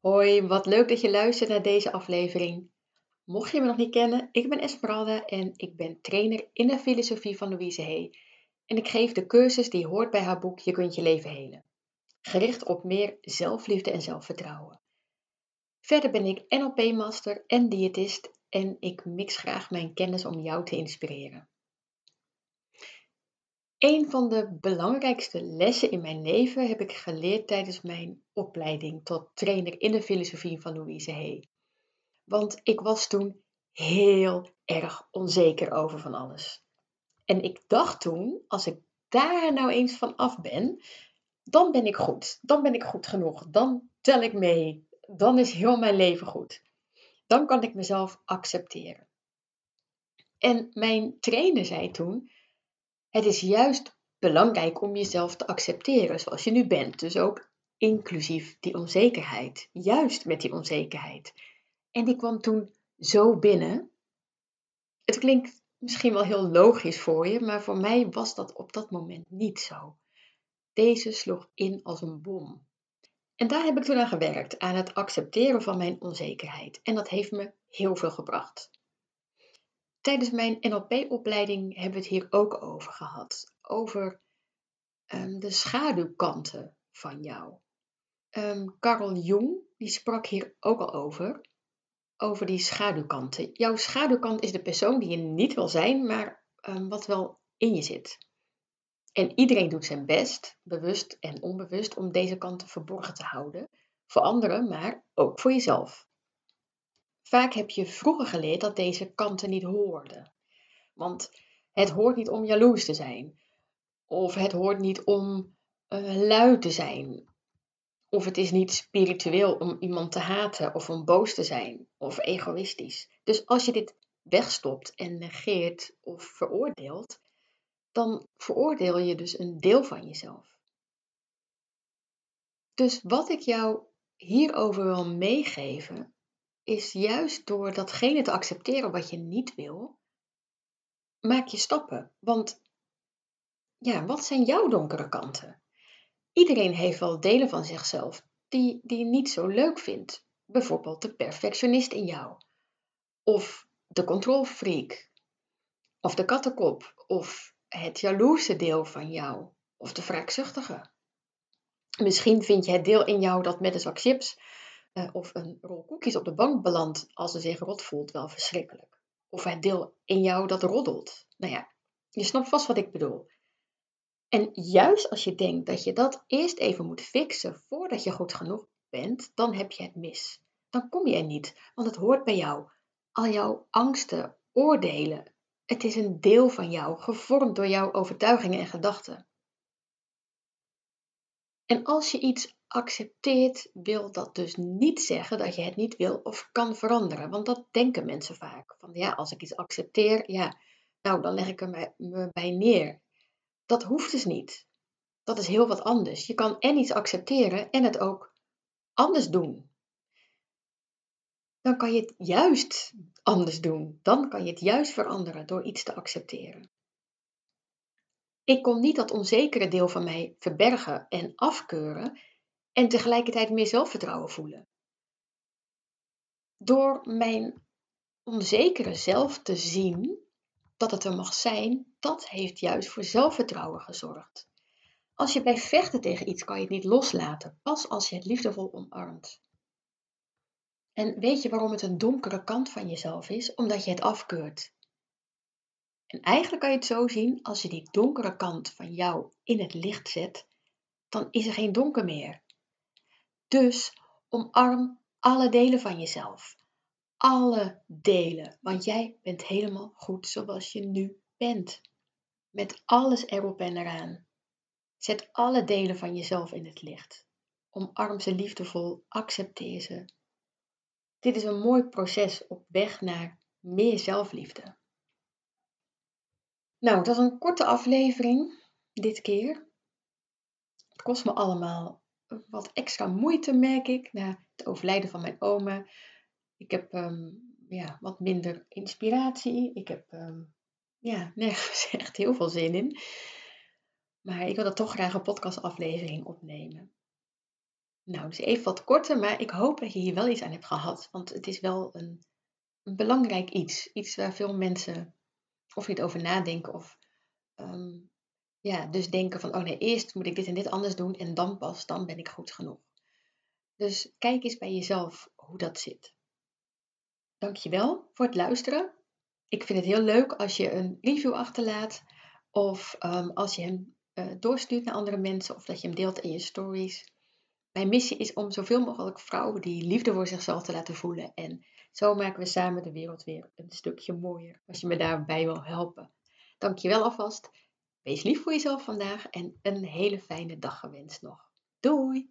Hoi, wat leuk dat je luistert naar deze aflevering. Mocht je me nog niet kennen, ik ben Esmeralda en ik ben trainer in de filosofie van Louise Hay. En ik geef de cursus die hoort bij haar boek Je kunt je leven helen. Gericht op meer zelfliefde en zelfvertrouwen. Verder ben ik NLP-master en diëtist en ik mix graag mijn kennis om jou te inspireren. Een van de belangrijkste lessen in mijn leven heb ik geleerd tijdens mijn opleiding tot trainer in de filosofie van Louise Hay. Want ik was toen heel erg onzeker over van alles. En ik dacht toen, als ik daar nou eens van af ben, dan ben ik goed. Dan ben ik goed genoeg. Dan tel ik mee. Dan is heel mijn leven goed. Dan kan ik mezelf accepteren. En mijn trainer zei toen: het is juist belangrijk om jezelf te accepteren zoals je nu bent. Dus ook inclusief die onzekerheid. Juist met die onzekerheid. En die kwam toen zo binnen. Het klinkt misschien wel heel logisch voor je, maar voor mij was dat op dat moment niet zo. Deze sloeg in als een bom. En daar heb ik toen aan gewerkt, aan het accepteren van mijn onzekerheid. En dat heeft me heel veel gebracht. Tijdens mijn NLP-opleiding hebben we het hier ook over gehad. Over um, de schaduwkanten van jou. Um, Carl Jung die sprak hier ook al over. Over die schaduwkanten. Jouw schaduwkant is de persoon die je niet wil zijn, maar um, wat wel in je zit. En iedereen doet zijn best, bewust en onbewust, om deze kanten verborgen te houden. Voor anderen, maar ook voor jezelf. Vaak heb je vroeger geleerd dat deze kanten niet hoorden. Want het hoort niet om jaloers te zijn. Of het hoort niet om uh, lui te zijn. Of het is niet spiritueel om iemand te haten of om boos te zijn of egoïstisch. Dus als je dit wegstopt en negeert of veroordeelt, dan veroordeel je dus een deel van jezelf. Dus wat ik jou hierover wil meegeven, is juist door datgene te accepteren wat je niet wil, maak je stappen. Want ja, wat zijn jouw donkere kanten? Iedereen heeft wel delen van zichzelf die, die niet zo leuk vindt. Bijvoorbeeld de perfectionist in jou. Of de controlfreak. Of de kattenkop. Of het jaloerse deel van jou. Of de wraakzuchtige. Misschien vind je het deel in jou dat met een zak chips uh, of een rol koekjes op de bank belandt als ze zich rot voelt wel verschrikkelijk. Of het deel in jou dat roddelt. Nou ja, je snapt vast wat ik bedoel. En juist als je denkt dat je dat eerst even moet fixen voordat je goed genoeg bent, dan heb je het mis. Dan kom je er niet, want het hoort bij jou. Al jouw angsten, oordelen, het is een deel van jou, gevormd door jouw overtuigingen en gedachten. En als je iets accepteert, wil dat dus niet zeggen dat je het niet wil of kan veranderen. Want dat denken mensen vaak. Van ja, als ik iets accepteer, ja, nou dan leg ik er me bij neer. Dat hoeft dus niet. Dat is heel wat anders. Je kan en iets accepteren en het ook anders doen. Dan kan je het juist anders doen. Dan kan je het juist veranderen door iets te accepteren. Ik kon niet dat onzekere deel van mij verbergen en afkeuren en tegelijkertijd meer zelfvertrouwen voelen. Door mijn onzekere zelf te zien dat het er mag zijn, dat heeft juist voor zelfvertrouwen gezorgd. Als je blijft vechten tegen iets, kan je het niet loslaten, pas als je het liefdevol omarmt. En weet je waarom het een donkere kant van jezelf is? Omdat je het afkeurt. En eigenlijk kan je het zo zien, als je die donkere kant van jou in het licht zet, dan is er geen donker meer. Dus omarm alle delen van jezelf. Alle delen, want jij bent helemaal goed zoals je nu bent. Met alles erop en eraan. Zet alle delen van jezelf in het licht. Omarm ze liefdevol, accepteer ze. Dit is een mooi proces op weg naar meer zelfliefde. Nou, dat is een korte aflevering dit keer. Het kost me allemaal wat extra moeite, merk ik, na het overlijden van mijn oma. Ik heb ehm, ja, wat minder inspiratie. Ik heb um, ja, nergens echt heel veel zin in. Maar ik wil er toch graag een podcastaflevering opnemen. Nou, dus even wat korter, maar ik hoop dat je hier wel iets aan hebt gehad. Want het is wel een, een belangrijk iets. Iets waar veel mensen of niet over nadenken of ehm, ja, dus denken van, oh nee, eerst moet ik dit en dit anders doen en dan pas, dan ben ik goed genoeg. Dus kijk eens bij jezelf hoe dat zit. Dankjewel voor het luisteren. Ik vind het heel leuk als je een review achterlaat of ehm, als je hem uh, doorstuurt naar andere mensen of dat je hem deelt in je stories. Mijn missie is om zoveel mogelijk vrouwen die liefde voor zichzelf te laten voelen. En zo maken we samen de wereld weer een stukje mooier. Als je me daarbij wil helpen. Dankjewel alvast. Wees lief voor jezelf vandaag en een hele fijne dag gewenst nog. Doei!